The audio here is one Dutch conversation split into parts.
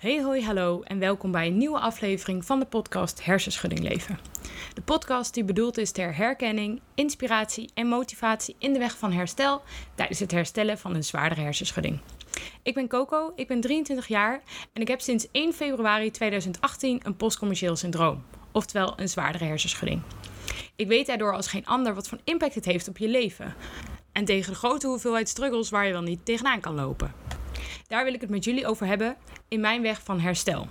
Hey hoi hallo en welkom bij een nieuwe aflevering van de podcast Hersenschudding Leven. De podcast die bedoeld is ter herkenning, inspiratie en motivatie in de weg van herstel tijdens het herstellen van een zwaardere hersenschudding. Ik ben Coco, ik ben 23 jaar en ik heb sinds 1 februari 2018 een postcommercieel syndroom, oftewel een zwaardere hersenschudding. Ik weet daardoor als geen ander wat voor impact het heeft op je leven. En tegen de grote hoeveelheid struggles waar je wel niet tegenaan kan lopen. Daar wil ik het met jullie over hebben in mijn weg van herstel.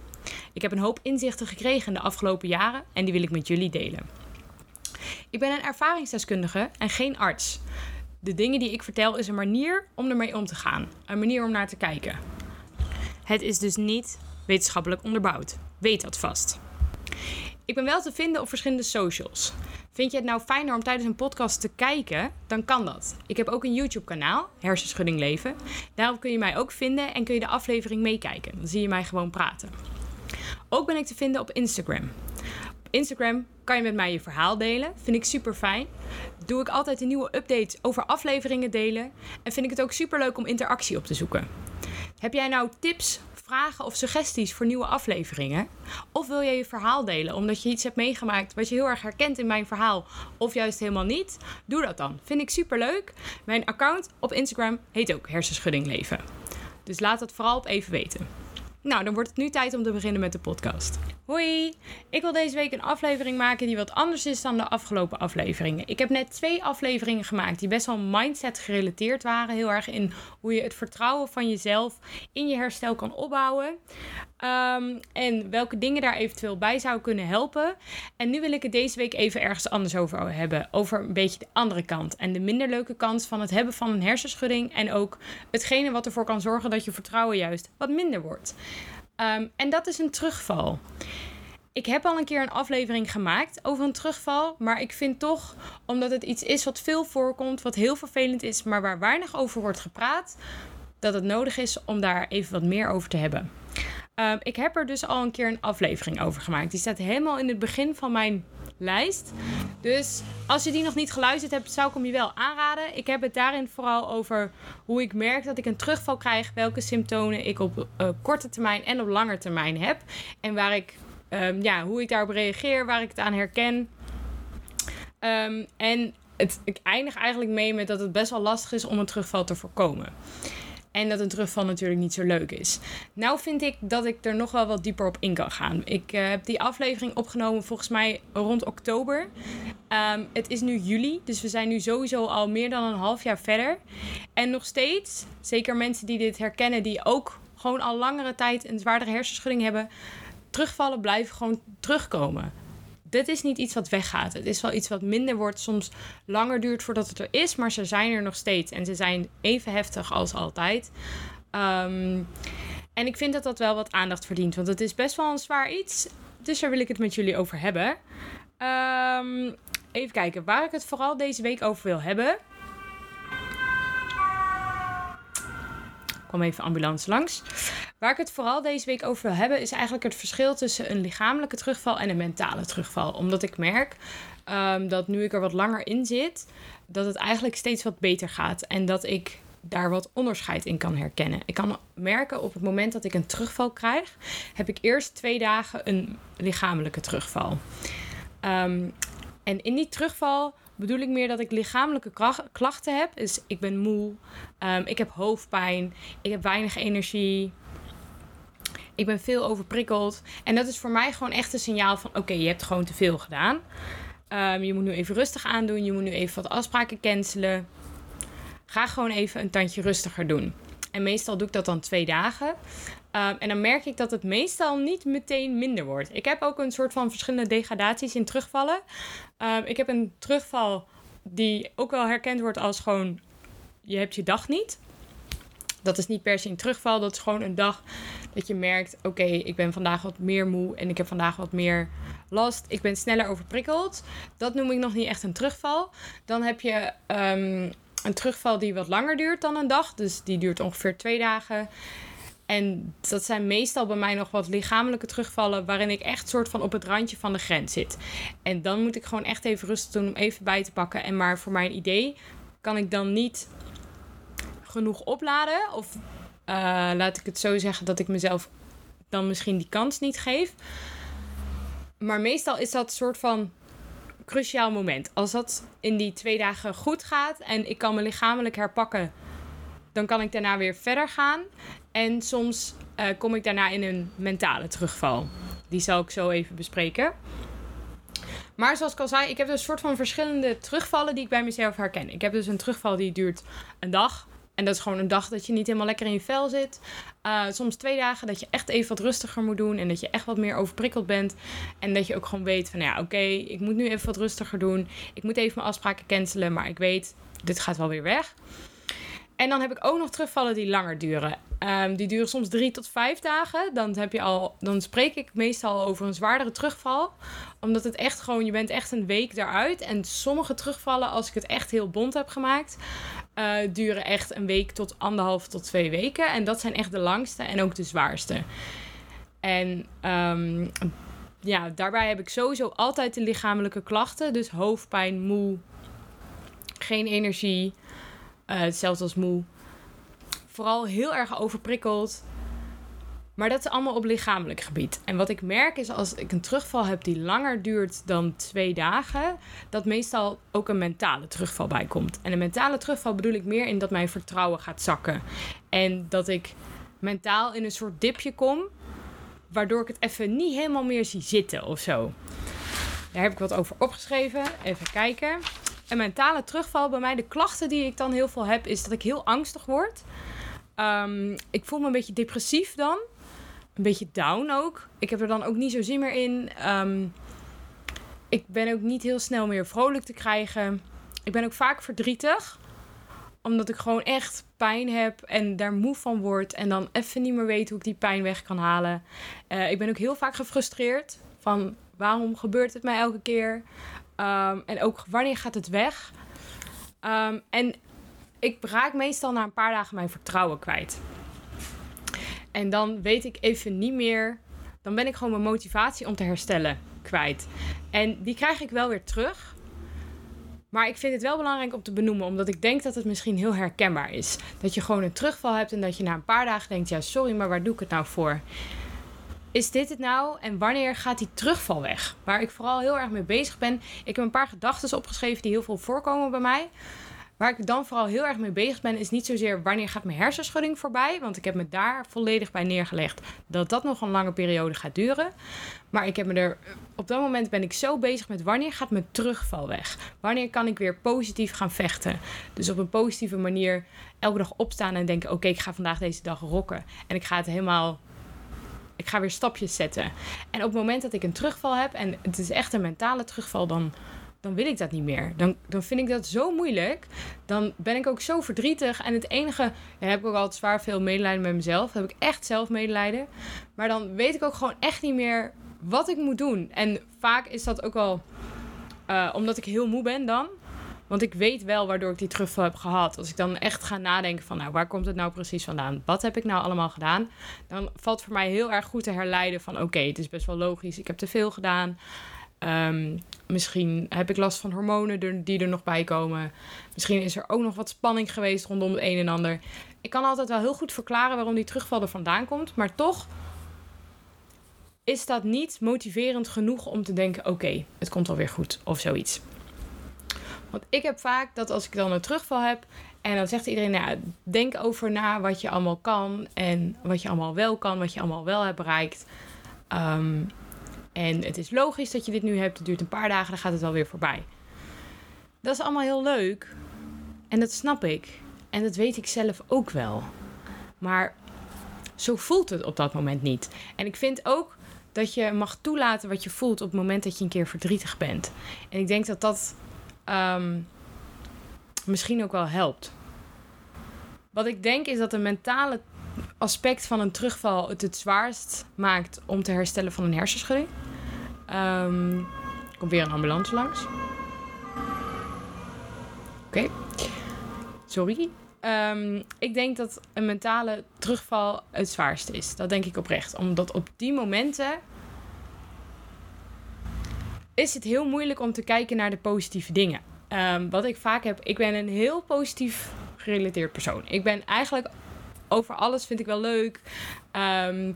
Ik heb een hoop inzichten gekregen in de afgelopen jaren en die wil ik met jullie delen. Ik ben een ervaringsdeskundige en geen arts. De dingen die ik vertel is een manier om ermee om te gaan, een manier om naar te kijken. Het is dus niet wetenschappelijk onderbouwd. Weet dat vast. Ik ben wel te vinden op verschillende socials. Vind je het nou fijner om tijdens een podcast te kijken? Dan kan dat. Ik heb ook een YouTube-kanaal, Hersenschudding Leven. Daarop kun je mij ook vinden en kun je de aflevering meekijken. Dan zie je mij gewoon praten. Ook ben ik te vinden op Instagram. Op Instagram kan je met mij je verhaal delen. Vind ik super fijn. Doe ik altijd een nieuwe update over afleveringen delen. En vind ik het ook super leuk om interactie op te zoeken. Heb jij nou tips, vragen of suggesties voor nieuwe afleveringen? Of wil je je verhaal delen omdat je iets hebt meegemaakt wat je heel erg herkent in mijn verhaal of juist helemaal niet? Doe dat dan. Vind ik super leuk. Mijn account op Instagram heet ook Hersenschudding Leven. Dus laat dat vooral op even weten. Nou, dan wordt het nu tijd om te beginnen met de podcast. Hoi! Ik wil deze week een aflevering maken die wat anders is dan de afgelopen afleveringen. Ik heb net twee afleveringen gemaakt die best wel mindset gerelateerd waren. Heel erg in hoe je het vertrouwen van jezelf in je herstel kan opbouwen. Um, en welke dingen daar eventueel bij zou kunnen helpen. En nu wil ik het deze week even ergens anders over hebben. Over een beetje de andere kant. En de minder leuke kant van het hebben van een hersenschudding. En ook hetgene wat ervoor kan zorgen dat je vertrouwen juist wat minder wordt. Um, en dat is een terugval. Ik heb al een keer een aflevering gemaakt over een terugval. Maar ik vind toch, omdat het iets is wat veel voorkomt, wat heel vervelend is, maar waar weinig over wordt gepraat, dat het nodig is om daar even wat meer over te hebben. Um, ik heb er dus al een keer een aflevering over gemaakt. Die staat helemaal in het begin van mijn lijst. Dus als je die nog niet geluisterd hebt, zou ik hem je wel aanraden. Ik heb het daarin vooral over hoe ik merk dat ik een terugval krijg. Welke symptomen ik op uh, korte termijn en op lange termijn heb. En waar ik, um, ja, hoe ik daarop reageer, waar ik het aan herken. Um, en het, ik eindig eigenlijk mee met dat het best wel lastig is om een terugval te voorkomen. En dat een terugval natuurlijk niet zo leuk is. Nou vind ik dat ik er nog wel wat dieper op in kan gaan. Ik uh, heb die aflevering opgenomen volgens mij rond oktober. Um, het is nu juli, dus we zijn nu sowieso al meer dan een half jaar verder. En nog steeds, zeker mensen die dit herkennen, die ook gewoon al langere tijd een zwaardere hersenschudding hebben, terugvallen blijven gewoon terugkomen dit is niet iets wat weggaat. Het is wel iets wat minder wordt, soms langer duurt voordat het er is, maar ze zijn er nog steeds. En ze zijn even heftig als altijd. Um, en ik vind dat dat wel wat aandacht verdient, want het is best wel een zwaar iets. Dus daar wil ik het met jullie over hebben. Um, even kijken, waar ik het vooral deze week over wil hebben. Kwam even ambulance langs. Waar ik het vooral deze week over wil hebben, is eigenlijk het verschil tussen een lichamelijke terugval en een mentale terugval. Omdat ik merk um, dat nu ik er wat langer in zit, dat het eigenlijk steeds wat beter gaat. En dat ik daar wat onderscheid in kan herkennen. Ik kan merken op het moment dat ik een terugval krijg, heb ik eerst twee dagen een lichamelijke terugval. Um, en in die terugval bedoel ik meer dat ik lichamelijke klachten heb. Dus ik ben moe, um, ik heb hoofdpijn, ik heb weinig energie. Ik ben veel overprikkeld. En dat is voor mij gewoon echt een signaal van: oké, je hebt gewoon te veel gedaan. Um, je moet nu even rustig aandoen. Je moet nu even wat afspraken cancelen. Ga gewoon even een tandje rustiger doen. En meestal doe ik dat dan twee dagen. Um, en dan merk ik dat het meestal niet meteen minder wordt. Ik heb ook een soort van verschillende degradaties in terugvallen. Um, ik heb een terugval die ook wel herkend wordt als gewoon... je hebt je dag niet. Dat is niet per se een terugval. Dat is gewoon een dag dat je merkt... oké, ik ben vandaag wat meer moe en ik heb vandaag wat meer last. Ik ben sneller overprikkeld. Dat noem ik nog niet echt een terugval. Dan heb je... Um, een terugval die wat langer duurt dan een dag. Dus die duurt ongeveer twee dagen. En dat zijn meestal bij mij nog wat lichamelijke terugvallen, waarin ik echt soort van op het randje van de grens zit. En dan moet ik gewoon echt even rustig doen om even bij te pakken. En maar voor mijn idee kan ik dan niet genoeg opladen. Of uh, laat ik het zo zeggen dat ik mezelf dan misschien die kans niet geef. Maar meestal is dat soort van cruciaal moment. Als dat in die twee dagen goed gaat en ik kan me lichamelijk herpakken, dan kan ik daarna weer verder gaan. En soms uh, kom ik daarna in een mentale terugval. Die zal ik zo even bespreken. Maar zoals ik al zei, ik heb dus een soort van verschillende terugvallen die ik bij mezelf herken. Ik heb dus een terugval die duurt een dag. En dat is gewoon een dag dat je niet helemaal lekker in je vel zit. Uh, soms twee dagen dat je echt even wat rustiger moet doen. En dat je echt wat meer overprikkeld bent. En dat je ook gewoon weet van ja, oké, ik moet nu even wat rustiger doen. Ik moet even mijn afspraken cancelen. Maar ik weet, dit gaat wel weer weg. En dan heb ik ook nog terugvallen die langer duren. Um, die duren soms drie tot vijf dagen. Dan, heb je al, dan spreek ik meestal over een zwaardere terugval. Omdat het echt gewoon, je bent echt een week daaruit. En sommige terugvallen, als ik het echt heel bond heb gemaakt, uh, duren echt een week tot anderhalf tot twee weken. En dat zijn echt de langste en ook de zwaarste. En um, ja, daarbij heb ik sowieso altijd de lichamelijke klachten. Dus hoofdpijn, moe, geen energie. Uh, hetzelfde als moe. Vooral heel erg overprikkeld. Maar dat is allemaal op lichamelijk gebied. En wat ik merk is als ik een terugval heb die langer duurt dan twee dagen, dat meestal ook een mentale terugval bij komt. En een mentale terugval bedoel ik meer in dat mijn vertrouwen gaat zakken. En dat ik mentaal in een soort dipje kom, waardoor ik het even niet helemaal meer zie zitten of zo. Daar heb ik wat over opgeschreven. Even kijken. Een mentale terugval bij mij, de klachten die ik dan heel veel heb, is dat ik heel angstig word. Um, ik voel me een beetje depressief dan. Een beetje down ook. Ik heb er dan ook niet zo zin meer in. Um, ik ben ook niet heel snel meer vrolijk te krijgen. Ik ben ook vaak verdrietig. Omdat ik gewoon echt pijn heb en daar moe van word. En dan even niet meer weet hoe ik die pijn weg kan halen. Uh, ik ben ook heel vaak gefrustreerd. Van waarom gebeurt het mij elke keer? Um, en ook wanneer gaat het weg? Um, en ik raak meestal na een paar dagen mijn vertrouwen kwijt. En dan weet ik even niet meer. Dan ben ik gewoon mijn motivatie om te herstellen kwijt. En die krijg ik wel weer terug. Maar ik vind het wel belangrijk om te benoemen, omdat ik denk dat het misschien heel herkenbaar is. Dat je gewoon een terugval hebt en dat je na een paar dagen denkt: ja, sorry, maar waar doe ik het nou voor? Is dit het nou? En wanneer gaat die terugval weg? Waar ik vooral heel erg mee bezig ben. Ik heb een paar gedachten opgeschreven die heel veel voorkomen bij mij. Waar ik dan vooral heel erg mee bezig ben, is niet zozeer wanneer gaat mijn hersenschudding voorbij. Want ik heb me daar volledig bij neergelegd dat dat nog een lange periode gaat duren. Maar ik heb me er, op dat moment ben ik zo bezig met wanneer gaat mijn terugval weg? Wanneer kan ik weer positief gaan vechten? Dus op een positieve manier elke dag opstaan en denken: oké, ik ga vandaag deze dag rocken. En ik ga het helemaal ik ga weer stapjes zetten. En op het moment dat ik een terugval heb en het is echt een mentale terugval, dan, dan wil ik dat niet meer. Dan, dan vind ik dat zo moeilijk. Dan ben ik ook zo verdrietig. En het enige, ja, heb ik ook altijd zwaar veel medelijden met mezelf. heb ik echt zelf medelijden. Maar dan weet ik ook gewoon echt niet meer wat ik moet doen. En vaak is dat ook wel uh, omdat ik heel moe ben dan. Want ik weet wel waardoor ik die terugval heb gehad. Als ik dan echt ga nadenken van, nou, waar komt het nou precies vandaan? Wat heb ik nou allemaal gedaan? Dan valt voor mij heel erg goed te herleiden van, oké, het is best wel logisch. Ik heb te veel gedaan. Um, misschien heb ik last van hormonen die er nog bij komen. Misschien is er ook nog wat spanning geweest rondom het een en ander. Ik kan altijd wel heel goed verklaren waarom die terugval er vandaan komt. Maar toch is dat niet motiverend genoeg om te denken: oké, het komt alweer goed of zoiets. Want ik heb vaak dat als ik dan een terugval heb en dan zegt iedereen, nou, denk over na wat je allemaal kan en wat je allemaal wel kan, wat je allemaal wel hebt bereikt. Um, en het is logisch dat je dit nu hebt. Het duurt een paar dagen, dan gaat het wel weer voorbij. Dat is allemaal heel leuk. En dat snap ik. En dat weet ik zelf ook wel. Maar zo voelt het op dat moment niet. En ik vind ook dat je mag toelaten wat je voelt op het moment dat je een keer verdrietig bent. En ik denk dat dat um, misschien ook wel helpt. Wat ik denk is dat een mentale aspect van een terugval het het zwaarst maakt om te herstellen van een hersenschudding. Um, komt weer een ambulance langs. Oké. Sorry. Um, ik denk dat een mentale terugval het zwaarste is. Dat denk ik oprecht. Omdat op die momenten is het heel moeilijk om te kijken naar de positieve dingen. Um, wat ik vaak heb, ik ben een heel positief gerelateerd persoon. Ik ben eigenlijk over alles vind ik wel leuk. Um,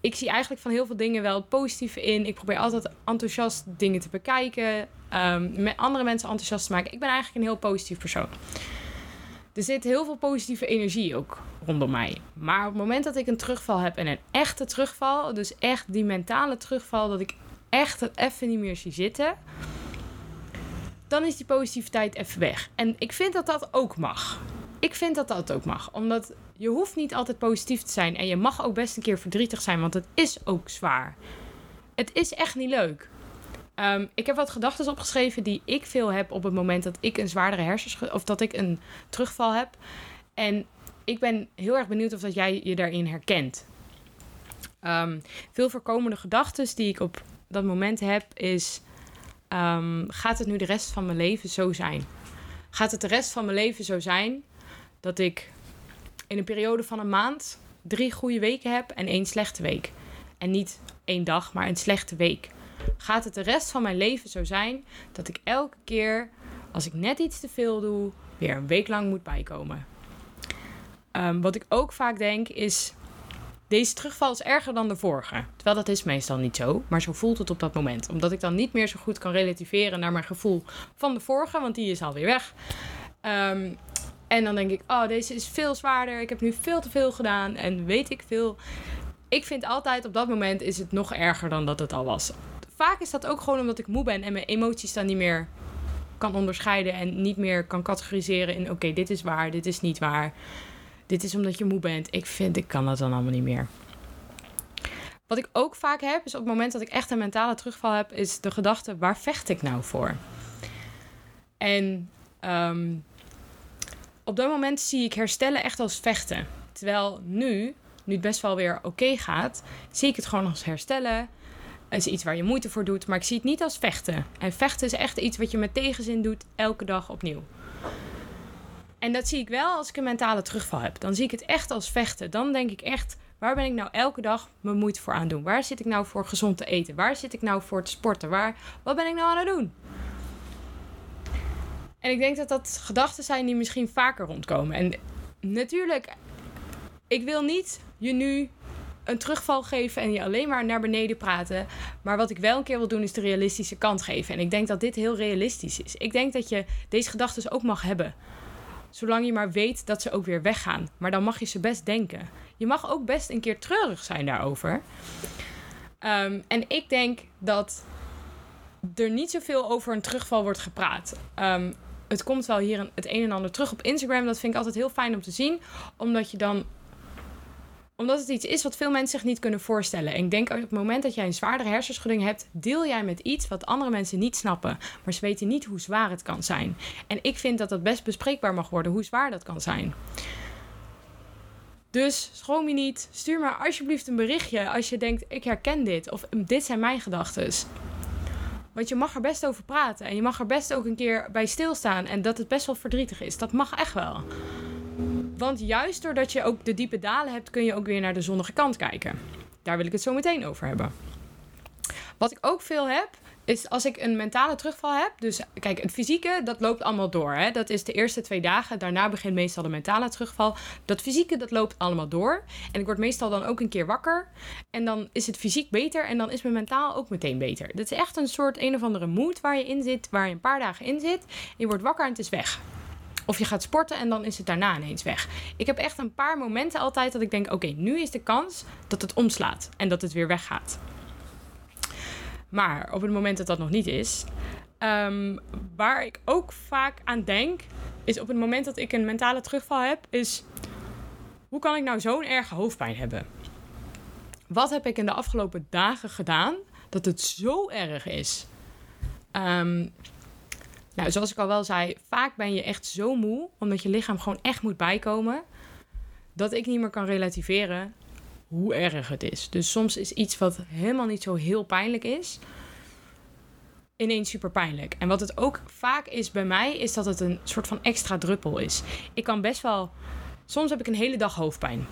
ik zie eigenlijk van heel veel dingen wel het positieve in. Ik probeer altijd enthousiast dingen te bekijken. Um, met andere mensen enthousiast te maken. Ik ben eigenlijk een heel positief persoon. Er zit heel veel positieve energie ook rondom mij. Maar op het moment dat ik een terugval heb en een echte terugval, dus echt die mentale terugval, dat ik echt het even niet meer zie zitten, dan is die positiviteit even weg. En ik vind dat dat ook mag. Ik vind dat dat ook mag. Omdat je hoeft niet altijd positief te zijn. En je mag ook best een keer verdrietig zijn, want het is ook zwaar. Het is echt niet leuk. Ehm, ik heb wat gedachten opgeschreven die ik veel heb op het moment dat ik een zwaardere hersens of dat ik een terugval heb. En ik ben heel erg benieuwd of dat jij je daarin herkent. Um, veel voorkomende gedachten die ik op dat moment heb is: um, gaat het nu de rest van mijn leven zo zijn? Gaat het de rest van mijn leven zo zijn dat ik in een periode van een maand drie goede weken heb en één slechte week? En niet één dag, maar een slechte week. Gaat het de rest van mijn leven zo zijn dat ik elke keer als ik net iets te veel doe, weer een week lang moet bijkomen? Um, wat ik ook vaak denk is deze terugval is erger dan de vorige. Terwijl dat is meestal niet zo, maar zo voelt het op dat moment. Omdat ik dan niet meer zo goed kan relativeren naar mijn gevoel van de vorige, want die is alweer weg. Um, en dan denk ik, oh, deze is veel zwaarder. Ik heb nu veel te veel gedaan en weet ik veel. Ik vind altijd op dat moment is het nog erger dan dat het al was. Vaak is dat ook gewoon omdat ik moe ben en mijn emoties dan niet meer kan onderscheiden en niet meer kan categoriseren in oké, dit is waar, dit is niet waar dit is omdat je moe bent. Ik vind, ik kan dat dan allemaal niet meer. Wat ik ook vaak heb, is op het moment dat ik echt een mentale terugval heb, is de gedachte: waar vecht ik nou voor? En um, op dat moment zie ik herstellen echt als vechten. Terwijl nu, nu het best wel weer oké gaat, zie ik het gewoon als herstellen. Het is iets waar je moeite voor doet, maar ik zie het niet als vechten. En vechten is echt iets wat je met tegenzin doet, elke dag opnieuw. En dat zie ik wel als ik een mentale terugval heb. Dan zie ik het echt als vechten. Dan denk ik echt, waar ben ik nou elke dag mijn moeite voor aan doen? Waar zit ik nou voor gezond te eten? Waar zit ik nou voor te sporten? Waar, wat ben ik nou aan het doen? En ik denk dat dat gedachten zijn die misschien vaker rondkomen. En natuurlijk, ik wil niet je nu een terugval geven en je alleen maar naar beneden praten. Maar wat ik wel een keer wil doen, is de realistische kant geven. En ik denk dat dit heel realistisch is. Ik denk dat je deze gedachten ook mag hebben. Zolang je maar weet dat ze ook weer weggaan. Maar dan mag je ze best denken. Je mag ook best een keer treurig zijn daarover. Um, en ik denk dat er niet zoveel over een terugval wordt gepraat. Um, het komt wel hier het een en ander terug op Instagram. Dat vind ik altijd heel fijn om te zien. Omdat je dan omdat het iets is wat veel mensen zich niet kunnen voorstellen. En ik denk op het moment dat jij een zwaardere hersenschudding hebt, deel jij met iets wat andere mensen niet snappen. Maar ze weten niet hoe zwaar het kan zijn. En ik vind dat dat best bespreekbaar mag worden, hoe zwaar dat kan zijn. Dus schroom je niet. Stuur maar alsjeblieft een berichtje als je denkt: ik herken dit. Of dit zijn mijn gedachten. Want je mag er best over praten. En je mag er best ook een keer bij stilstaan. En dat het best wel verdrietig is. Dat mag echt wel. Want juist doordat je ook de diepe dalen hebt, kun je ook weer naar de zonnige kant kijken. Daar wil ik het zo meteen over hebben. Wat ik ook veel heb, is als ik een mentale terugval heb. Dus kijk, het fysieke, dat loopt allemaal door. Hè? Dat is de eerste twee dagen. Daarna begint meestal de mentale terugval. Dat fysieke, dat loopt allemaal door. En ik word meestal dan ook een keer wakker. En dan is het fysiek beter. En dan is mijn mentaal ook meteen beter. Dat is echt een soort een of andere moed waar je in zit. Waar je een paar dagen in zit. Je wordt wakker en het is weg. Of je gaat sporten en dan is het daarna ineens weg. Ik heb echt een paar momenten altijd dat ik denk: oké, nu is de kans dat het omslaat en dat het weer weggaat. Maar op het moment dat dat nog niet is, um, waar ik ook vaak aan denk, is op het moment dat ik een mentale terugval heb, is hoe kan ik nou zo'n erge hoofdpijn hebben? Wat heb ik in de afgelopen dagen gedaan dat het zo erg is? Um, nou, zoals ik al wel zei, vaak ben je echt zo moe, omdat je lichaam gewoon echt moet bijkomen, dat ik niet meer kan relativeren hoe erg het is. Dus soms is iets wat helemaal niet zo heel pijnlijk is, ineens super pijnlijk. En wat het ook vaak is bij mij, is dat het een soort van extra druppel is. Ik kan best wel. Soms heb ik een hele dag hoofdpijn.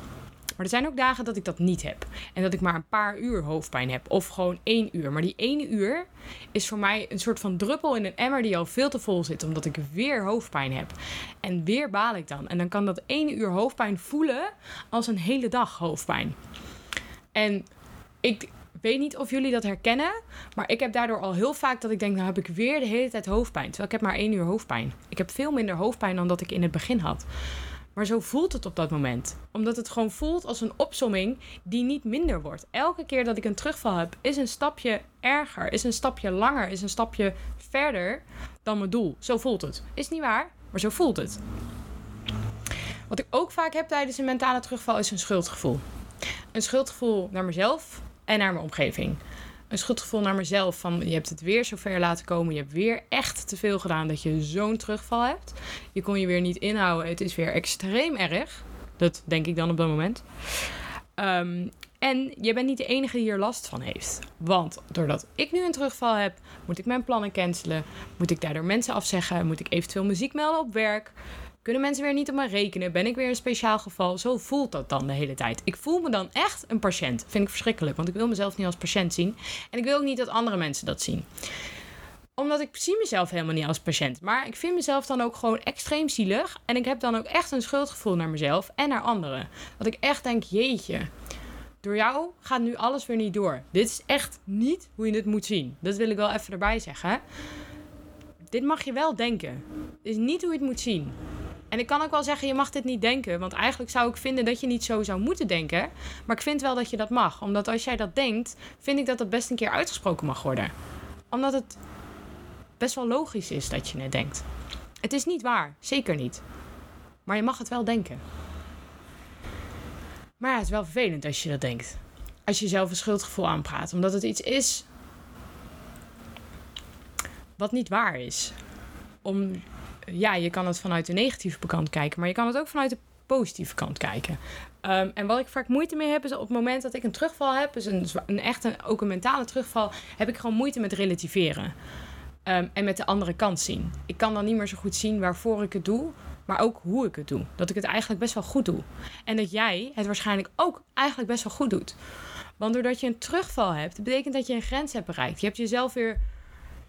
Maar er zijn ook dagen dat ik dat niet heb. En dat ik maar een paar uur hoofdpijn heb. Of gewoon één uur. Maar die ene uur is voor mij een soort van druppel in een emmer die al veel te vol zit. Omdat ik weer hoofdpijn heb. En weer baal ik dan. En dan kan dat ene uur hoofdpijn voelen als een hele dag hoofdpijn. En ik weet niet of jullie dat herkennen, maar ik heb daardoor al heel vaak dat ik denk, nou heb ik weer de hele tijd hoofdpijn. Terwijl ik heb maar één uur hoofdpijn. Ik heb veel minder hoofdpijn dan dat ik in het begin had. Maar zo voelt het op dat moment. Omdat het gewoon voelt als een opsomming die niet minder wordt. Elke keer dat ik een terugval heb, is een stapje erger, is een stapje langer, is een stapje verder dan mijn doel. Zo voelt het. Is niet waar, maar zo voelt het. Wat ik ook vaak heb tijdens een mentale terugval is een schuldgevoel. Een schuldgevoel naar mezelf en naar mijn omgeving. Een schuldgevoel naar mezelf van je hebt het weer zo ver laten komen. Je hebt weer echt te veel gedaan dat je zo'n terugval hebt. Je kon je weer niet inhouden. Het is weer extreem erg. Dat denk ik dan op dat moment. Ehm, en je bent niet de enige die hier last van heeft. Want doordat ik nu een terugval heb, moet ik mijn plannen cancelen. Moet ik daardoor mensen afzeggen. Moet ik eventueel muziek melden op werk. Kunnen mensen weer niet op me rekenen? Ben ik weer een speciaal geval? Zo voelt dat dan de hele tijd. Ik voel me dan echt een patiënt. Vind ik verschrikkelijk, want ik wil mezelf niet als patiënt zien. En ik wil ook niet dat andere mensen dat zien omdat ik zie mezelf helemaal niet als patiënt. Maar ik vind mezelf dan ook gewoon extreem zielig. En ik heb dan ook echt een schuldgevoel naar mezelf en naar anderen. Dat ik echt denk, jeetje, door jou gaat nu alles weer niet door. Dit is echt niet hoe je het moet zien. Dat wil ik wel even erbij zeggen. Dit mag je wel denken. Dit is niet hoe je het moet zien. En ik kan ook wel zeggen, je mag dit niet denken. Want eigenlijk zou ik vinden dat je niet zo zou moeten denken. Maar ik vind wel dat je dat mag. Omdat als jij dat denkt, vind ik dat dat best een keer uitgesproken mag worden. Omdat het best wel logisch is dat je het denkt. Het is niet waar, zeker niet. Maar je mag het wel denken. Maar ja, het is wel vervelend als je dat denkt. Als je zelf een schuldgevoel aanpraat. Omdat het iets is wat niet waar is. Om, ja, je kan het vanuit de negatieve kant kijken, maar je kan het ook vanuit de positieve kant kijken. Um, en wat ik vaak moeite mee heb, is op het moment dat ik een terugval heb, dus een, een echte, ook een mentale terugval, heb ik gewoon moeite met relativeren. Um, en met de andere kant zien. Ik kan dan niet meer zo goed zien waarvoor ik het doe, maar ook hoe ik het doe. Dat ik het eigenlijk best wel goed doe. En dat jij het waarschijnlijk ook eigenlijk best wel goed doet. Want doordat je een terugval hebt, betekent dat je een grens hebt bereikt. Je hebt jezelf weer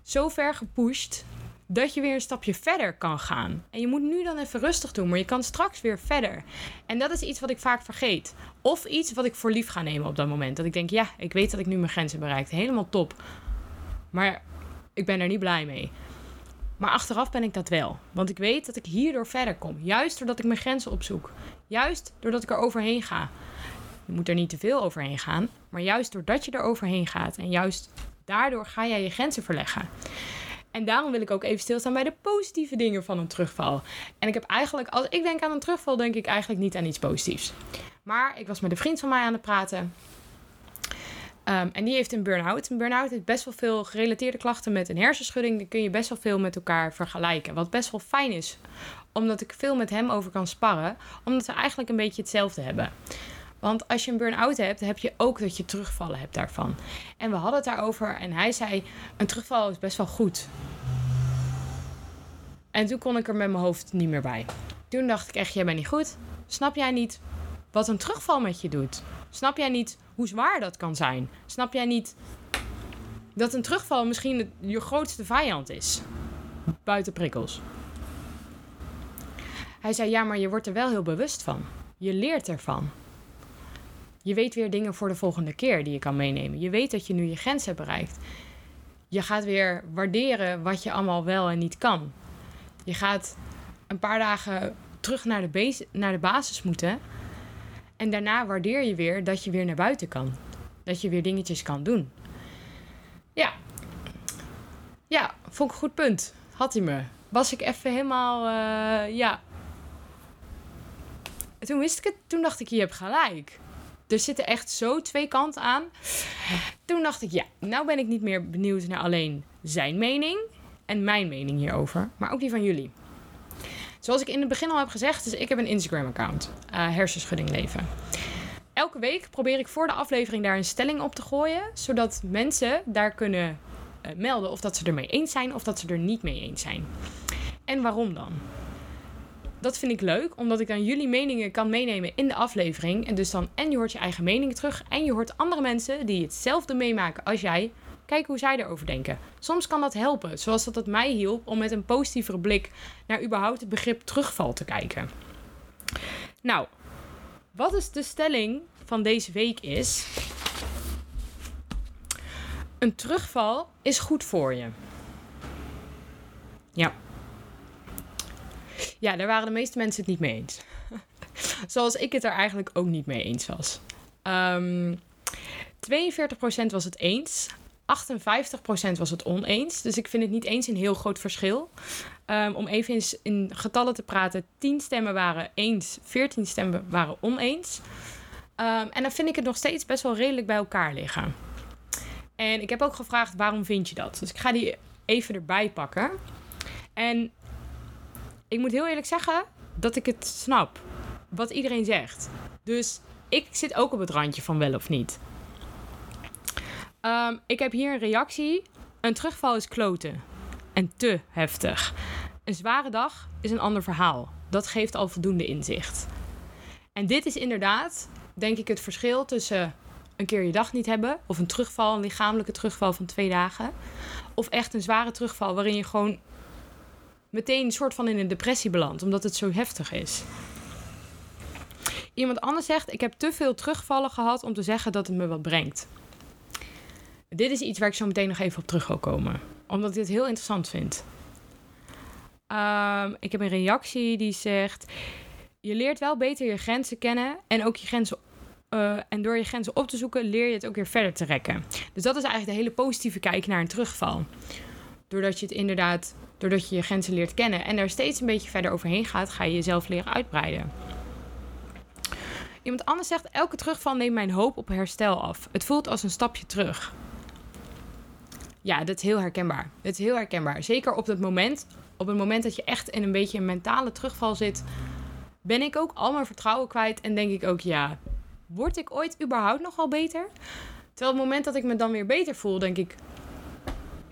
zo ver gepusht dat je weer een stapje verder kan gaan. En je moet nu dan even rustig doen, maar je kan straks weer verder. En dat is iets wat ik vaak vergeet. Of iets wat ik voor lief ga nemen op dat moment. Dat ik denk, ja, ik weet dat ik nu mijn grenzen bereikt. Helemaal top. Maar ik ben er niet blij mee. Maar achteraf ben ik dat wel. Want ik weet dat ik hierdoor verder kom. Juist doordat ik mijn grenzen opzoek. Juist doordat ik er overheen ga. Je moet er niet te veel overheen gaan. Maar juist doordat je er overheen gaat. En juist daardoor ga jij je grenzen verleggen. En daarom wil ik ook even stilstaan bij de positieve dingen van een terugval. En ik heb eigenlijk, als ik denk aan een terugval, denk ik eigenlijk niet aan iets positiefs. Maar ik was met een vriend van mij aan het praten. Um, en die heeft een burn-out. Een burn-out heeft best wel veel gerelateerde klachten met een hersenschudding. Dan kun je best wel veel met elkaar vergelijken. Wat best wel fijn is, omdat ik veel met hem over kan sparren. Omdat we eigenlijk een beetje hetzelfde hebben. Want als je een burn-out hebt, heb je ook dat je terugvallen hebt daarvan. En we hadden het daarover en hij zei: een terugval is best wel goed. En toen kon ik er met mijn hoofd niet meer bij. Toen dacht ik echt: jij bent niet goed. Snap jij niet wat een terugval met je doet? Snap jij niet hoe zwaar dat kan zijn? Snap jij niet dat een terugval misschien je grootste vijand is? Buiten prikkels. Hij zei: Ja, maar je wordt er wel heel bewust van. Je leert ervan. Je weet weer dingen voor de volgende keer die je kan meenemen. Je weet dat je nu je grens hebt bereikt. Je gaat weer waarderen wat je allemaal wel en niet kan. Je gaat een paar dagen terug naar de, naar de basis moeten. En daarna waardeer je weer dat je weer naar buiten kan. Dat je weer dingetjes kan doen. Ja. Ja, vond ik een goed punt. Had hij me. Was ik even helemaal, uh, ja. Toen wist ik het, toen dacht ik, je hebt gelijk er zitten echt zo twee kanten aan. Toen dacht ik, ja, nou ben ik niet meer benieuwd naar alleen zijn mening en mijn mening hierover, maar ook die van jullie. Zoals ik in het begin al heb gezegd, dus ik heb een Instagram-account, uh, Hersenschudding Leven. Elke week probeer ik voor de aflevering daar een stelling op te gooien, zodat mensen daar kunnen uh, melden of dat ze ermee eens zijn of dat ze er niet mee eens zijn. En waarom dan? Dat vind ik leuk, omdat ik dan jullie meningen kan meenemen in de aflevering. En dus dan, en je hoort je eigen meningen terug. En je hoort andere mensen die hetzelfde meemaken als jij. Kijken hoe zij erover denken. Soms kan dat helpen, zoals dat het mij hielp om met een positievere blik naar überhaupt het begrip terugval te kijken. Nou, wat is de stelling van deze week is. Een terugval is goed voor je. Ja. Ja, daar waren de meeste mensen het niet mee eens. Zoals ik het er eigenlijk ook niet mee eens was. Um, 42% was het eens. 58% was het oneens. Dus ik vind het niet eens een heel groot verschil. Um, om even in, in, getallen te praten: 10 stemmen waren eens, 14 stemmen waren oneens. Um, en dan vind ik het nog steeds best wel redelijk bij elkaar liggen. En ik heb ook gevraagd: waarom vind je dat? Dus ik ga die even erbij pakken. En ik moet heel eerlijk zeggen dat ik het snap. Wat iedereen zegt. Dus ik zit ook op het randje van wel of niet. Um, ik heb hier een reactie. Een terugval is kloten. En te heftig. Een zware dag is een ander verhaal. Dat geeft al voldoende inzicht. En dit is inderdaad, denk ik, het verschil tussen een keer je dag niet hebben. Of een terugval, een lichamelijke terugval van twee dagen. Of echt een zware terugval waarin je gewoon meteen een soort van in een depressie belandt. Omdat het zo heftig is. Iemand anders zegt: Ik heb te veel terugvallen gehad om te zeggen dat het me wat brengt. Dit is iets waar ik zo meteen nog even op terug wil komen, omdat ik dit heel interessant vind. Um, ik heb een reactie die zegt: Je leert wel beter je grenzen kennen en ook je grenzen. Uh, en door je grenzen op te zoeken, leer je het ook weer verder te rekken. Dus dat is eigenlijk de hele positieve kijk naar een terugval. Doordat je het inderdaad, doordat je je grenzen leert kennen en er steeds een beetje verder overheen gaat, ga je jezelf leren uitbreiden. Iemand anders zegt: Elke terugval neemt mijn hoop op herstel af. Het voelt als een stapje terug. Ja, dat is heel herkenbaar. Dat is heel herkenbaar. Zeker op het moment, op het moment dat je echt in een beetje een mentale terugval zit, ben ik ook al mijn vertrouwen kwijt en denk ik ook, ja, word ik ooit überhaupt nog wel beter? Terwijl het moment dat ik me dan weer beter voel, denk ik,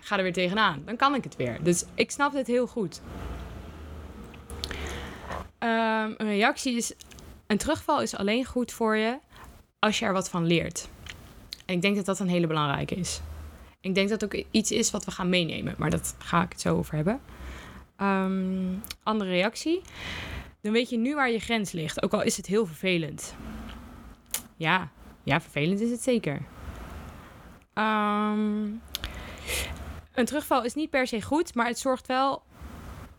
ga er weer tegenaan. Dan kan ik het weer. Dus ik snap dit heel goed. Um, een reactie is een terugval is alleen goed voor je als je er wat van leert. En ik denk dat dat een hele belangrijke is. Ik denk dat ook iets is wat we gaan meenemen, maar dat ga ik het zo over hebben. Um, andere reactie. Dan weet je nu waar je grens ligt, ook al is het heel vervelend. Ja, ja vervelend is het zeker. Um, een terugval is niet per se goed, maar het zorgt wel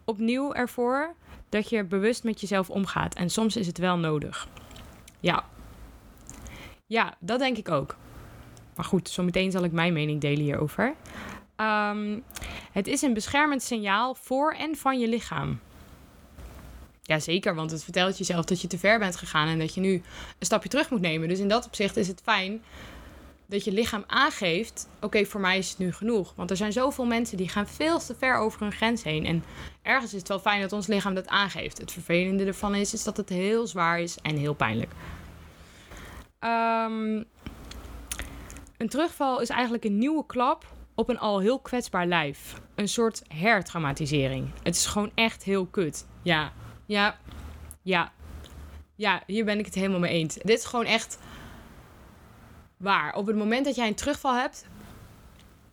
opnieuw ervoor dat je bewust met jezelf omgaat. En soms is het wel nodig. Ja. Ja, dat denk ik ook. Maar goed, zometeen zal ik mijn mening delen hierover. Um, het is een beschermend signaal voor en van je lichaam. Jazeker, want het vertelt jezelf dat je te ver bent gegaan en dat je nu een stapje terug moet nemen. Dus in dat opzicht is het fijn dat je lichaam aangeeft: oké, voor mij is het nu genoeg. Want er zijn zoveel mensen die gaan veel te ver over hun grens heen. En ergens is het wel fijn dat ons lichaam dat aangeeft. Het vervelende ervan is, is dat het heel zwaar is en heel pijnlijk. Um, een terugval is eigenlijk een nieuwe klap op een al heel kwetsbaar lijf. Een soort hertraumatisering. Het is gewoon echt heel kut. Ja, ja, ja. Ja, hier ben ik het helemaal mee eens. Dit is gewoon echt waar. Op het moment dat jij een terugval hebt,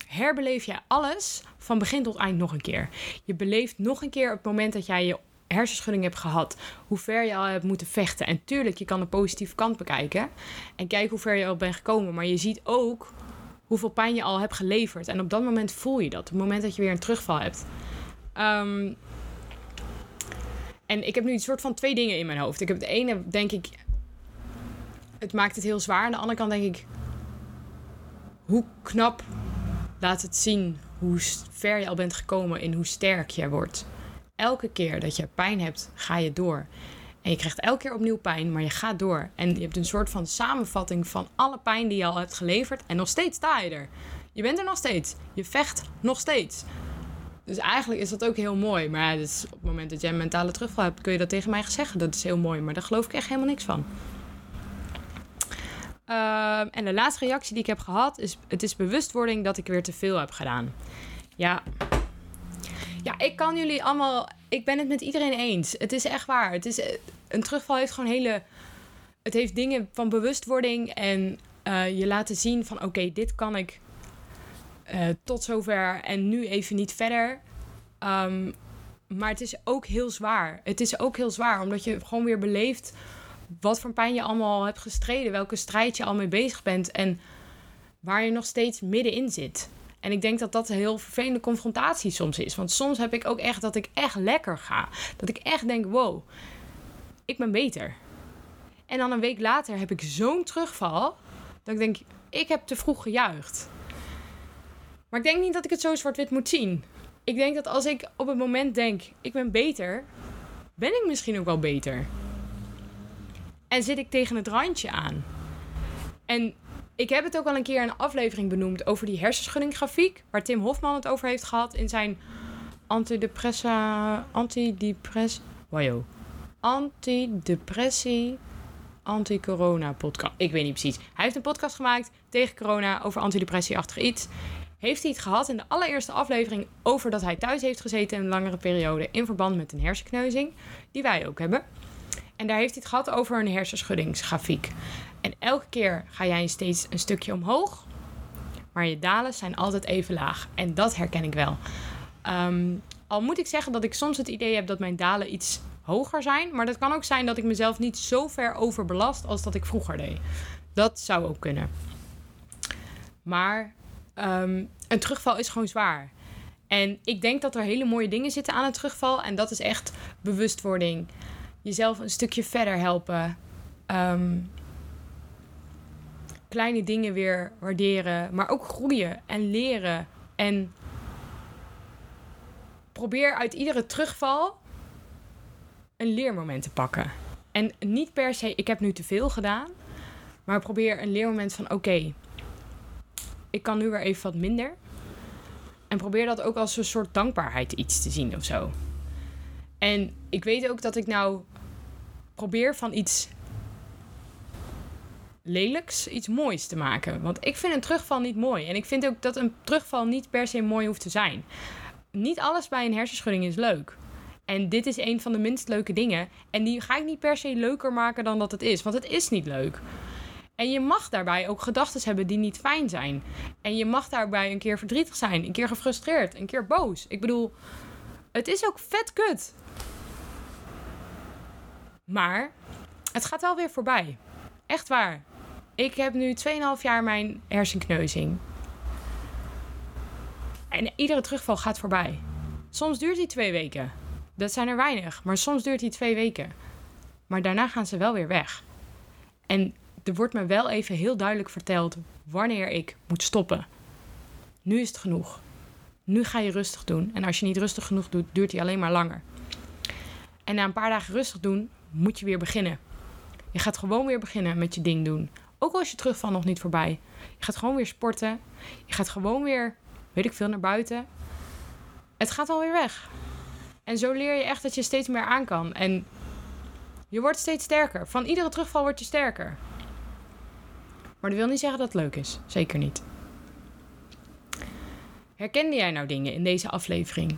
herbeleef jij alles van begin tot eind nog een keer. Je beleeft nog een keer op het moment dat jij je hersenschudding hebt gehad, hoe ver je al hebt moeten vechten. En tuurlijk, je kan de positieve kant bekijken en kijken hoe ver je al bent gekomen. Maar je ziet ook hoeveel pijn je al hebt geleverd. En op dat moment voel je dat. Op het moment dat je weer een terugval hebt. Um, en ik heb nu een soort van twee dingen in mijn hoofd. Ik heb het ene, denk ik, het maakt het heel zwaar. Aan de andere kant denk ik, hoe knap laat het zien hoe ver je al bent gekomen en hoe sterk je wordt elke keer dat je pijn hebt, ga je door. En je krijgt elke keer opnieuw pijn, maar je gaat door. En je hebt een soort van samenvatting van alle pijn die je al hebt geleverd. En nog steeds sta je er. Je bent er nog steeds. Je vecht nog steeds. Dus eigenlijk is dat ook heel mooi. Maar dus op het moment dat jij een mentale terugval hebt, kun je dat tegen mij zeggen. Dat is heel mooi. Maar daar geloof ik echt helemaal niks van. Uh, en de laatste reactie die ik heb gehad is: het is bewustwording dat ik weer te veel heb gedaan. Ja, ja, ik kan jullie allemaal. Ik ben het met iedereen eens. Het is echt waar. Het is, eh, een terugval heeft gewoon hele. Het heeft dingen van bewustwording en uh, je laten zien van oké, dit kan ik uh, tot zover en nu even niet verder. Um, maar het is ook heel zwaar. Het is ook heel zwaar omdat je gewoon weer beleeft wat voor pijn je allemaal hebt gestreden, welke strijd je al mee bezig bent. En waar je nog steeds middenin zit. En ik denk dat dat een heel vervelende confrontatie soms is. Want soms heb ik ook echt dat ik echt lekker ga. Dat ik echt denk, wow, ik ben beter. En dan een week later heb ik zo'n terugval. Dat ik denk, ik heb te vroeg gejuicht. Maar ik denk niet dat ik het zo zwart-wit moet zien. Ik denk dat als ik op het moment denk, ik ben beter, ben ik misschien ook wel beter. En zit ik tegen het randje aan. En ik heb het ook al een keer in een aflevering benoemd over die hersenschuddinggrafiek, waar Tim Hofman het over heeft gehad in zijn antidepressa, antidepress, wajo, antidepressie, anti-corona podcast. Ik weet niet precies. Hij heeft een podcast gemaakt tegen corona over antidepressieachtig iets. Heeft hij het gehad in de allereerste aflevering over dat hij thuis heeft gezeten een langere periode in verband met een hersenkneuzing, die wij ook hebben. En daar heeft hij het gehad over een hersenschuddingsgrafiek. En elke keer ga jij steeds een stukje omhoog, maar je dalen zijn altijd even laag. En dat herken ik wel. Ehm, al moet ik zeggen dat ik soms het idee heb dat mijn dalen iets hoger zijn. Maar dat kan ook zijn dat ik mezelf niet zo ver overbelast als dat ik vroeger deed. Dat zou ook kunnen. Maar um, een terugval is gewoon zwaar. En ik denk dat er hele mooie dingen zitten aan een terugval. En dat is echt bewustwording. Jezelf een stukje verder helpen. Um, kleine dingen weer waarderen. Maar ook groeien en leren. En probeer uit iedere terugval een leermoment te pakken. En niet per se, ik heb nu te veel gedaan. Maar probeer een leermoment van: oké, ik kan nu weer even wat minder. En probeer dat ook als een soort dankbaarheid iets te zien of zo. En ik weet ook dat ik nou probeer van iets lelijks iets moois te maken. Want ik vind een terugval niet mooi. En ik vind ook dat een terugval niet per se mooi hoeft te zijn. Niet alles bij een hersenschudding is leuk. En dit is een van de minst leuke dingen. En die ga ik niet per se leuker maken dan dat het is. Want het is niet leuk. En je mag daarbij ook gedachten hebben die niet fijn zijn. En je mag daarbij een keer verdrietig zijn, een keer gefrustreerd, een keer boos. Ik bedoel, het is ook vet kut. Maar het gaat wel weer voorbij. Echt waar. Ik heb nu 2,5 jaar mijn hersenkneuzing. En iedere terugval gaat voorbij. Soms duurt die twee weken. Dat zijn er weinig, maar soms duurt die twee weken. Maar daarna gaan ze wel weer weg. En er wordt me wel even heel duidelijk verteld wanneer ik moet stoppen. Nu is het genoeg. Nu ga je rustig doen. En als je niet rustig genoeg doet, duurt die alleen maar langer. En na een paar dagen rustig doen, moet je weer beginnen. Je gaat gewoon weer beginnen met je ding doen. Ook als je terugval nog niet voorbij. Je gaat gewoon weer sporten. Je gaat gewoon weer, weet ik veel, naar buiten. Het gaat alweer weg. En zo leer je echt dat je steeds meer aan kan. En je wordt steeds sterker. Van iedere terugval word je sterker. Maar dat wil niet zeggen dat het leuk is. Zeker niet. Herkende jij nou dingen in deze aflevering?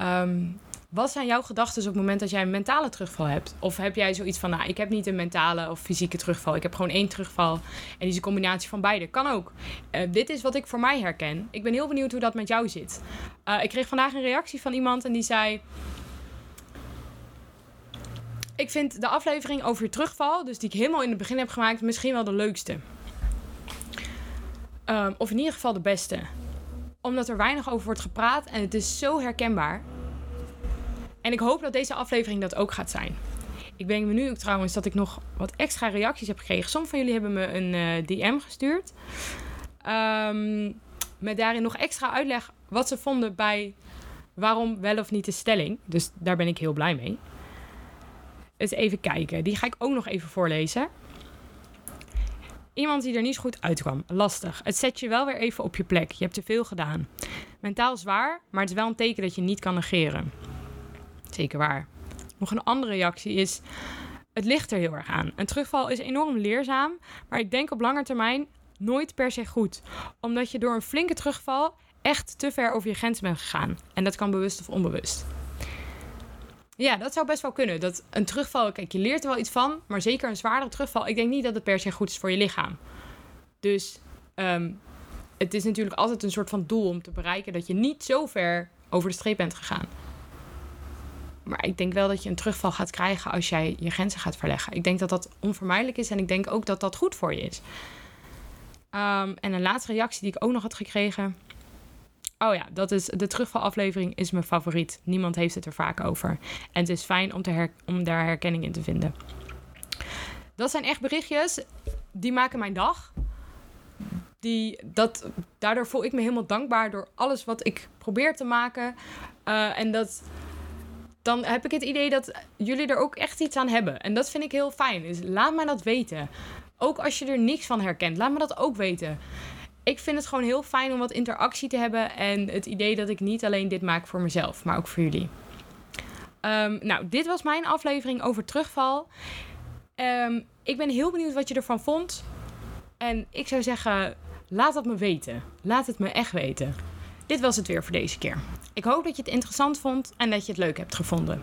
Um, wat zijn jouw gedachten op het moment dat jij een mentale terugval hebt? Of heb jij zoiets van, nou, ik heb niet een mentale of fysieke terugval. Ik heb gewoon één terugval. En die is een combinatie van beide. Kan ook. Uh, dit is wat ik voor mij herken. Ik ben heel benieuwd hoe dat met jou zit. Uh, ik kreeg vandaag een reactie van iemand en die zei... Ik vind de aflevering over je terugval, dus die ik helemaal in het begin heb gemaakt, misschien wel de leukste. Um, of in ieder geval de beste. Omdat er weinig over wordt gepraat en het is zo herkenbaar. En ik hoop dat deze aflevering dat ook gaat zijn. Ik me nu ook trouwens dat ik nog wat extra reacties heb gekregen. Sommige van jullie hebben me een eh, DM gestuurd. Um, met daarin nog extra uitleg wat ze vonden bij waarom wel of niet de stelling. Dus daar ben ik heel blij mee. Dus even kijken. Die ga ik ook nog even voorlezen. Iemand die er niet goed uitkwam. Lastig. Het zet je wel weer even op je plek. Je hebt te veel gedaan. Mentaal zwaar, maar het is wel een teken dat je niet kan negeren. Zeker waar. Nog een andere reactie is: het ligt er heel erg aan. Een terugval is enorm leerzaam, maar ik denk op lange termijn nooit per se goed. Omdat je door een flinke terugval echt te ver over je grens bent gegaan. En dat kan bewust of onbewust. Ja, dat zou best wel kunnen. Dat een terugval, kijk, je leert er wel iets van, maar zeker een zwaardere terugval, ik denk niet dat het per se goed is voor je lichaam. Dus um, het is natuurlijk altijd een soort van doel om te bereiken dat je niet zo ver over de streep bent gegaan. Maar ik denk wel dat je een terugval gaat krijgen als jij je grenzen gaat verleggen. Ik denk dat dat onvermijdelijk is en ik denk ook dat dat goed voor je is. Ehm, en een laatste reactie die ik ook nog had gekregen. Oh ja, dat is de terugvalaflevering is mijn favoriet. Niemand heeft het er vaak over. En het is fijn om, te om daar herkenning in te vinden. Dat zijn echt berichtjes die maken mijn dag. Die, dat, daardoor voel ik me helemaal dankbaar door alles wat ik probeer te maken. Uh, en dat, dan heb ik het idee dat jullie er ook echt iets aan hebben. En dat vind ik heel fijn. Dus laat mij dat weten. Ook als je er niks van herkent, laat me dat ook weten. Ik vind het gewoon heel fijn om wat interactie te hebben. En het idee dat ik niet alleen dit maak voor mezelf, maar ook voor jullie. Um, nou, dit was mijn aflevering over terugval. Um, ik ben heel benieuwd wat je ervan vond. En ik zou zeggen, laat het me weten. Laat het me echt weten. Dit was het weer voor deze keer. Ik hoop dat je het interessant vond en dat je het leuk hebt gevonden.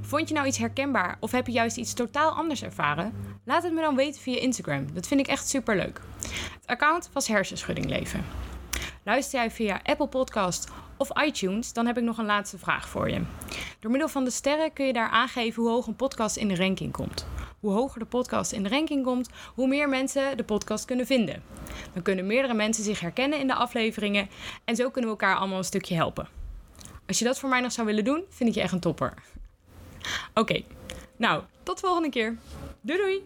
Vond je nou iets herkenbaar of heb je juist iets totaal anders ervaren? Laat het me dan weten via Instagram. Dat vind ik echt super leuk. Het account was Hersenschudding Leven. Luister jij via Apple Podcast of iTunes, dan heb ik nog een laatste vraag voor je. Door middel van de sterren kun je daar aangeven hoe hoog een podcast in de ranking komt. Hoe hoger de podcast in de ranking komt, hoe meer mensen de podcast kunnen vinden. Dan kunnen meerdere mensen zich herkennen in de afleveringen en zo kunnen we elkaar allemaal een stukje helpen. Als je dat voor mij nog zou willen doen, vind ik je echt een topper. Oké, nou, tot de volgende keer. Doei doei!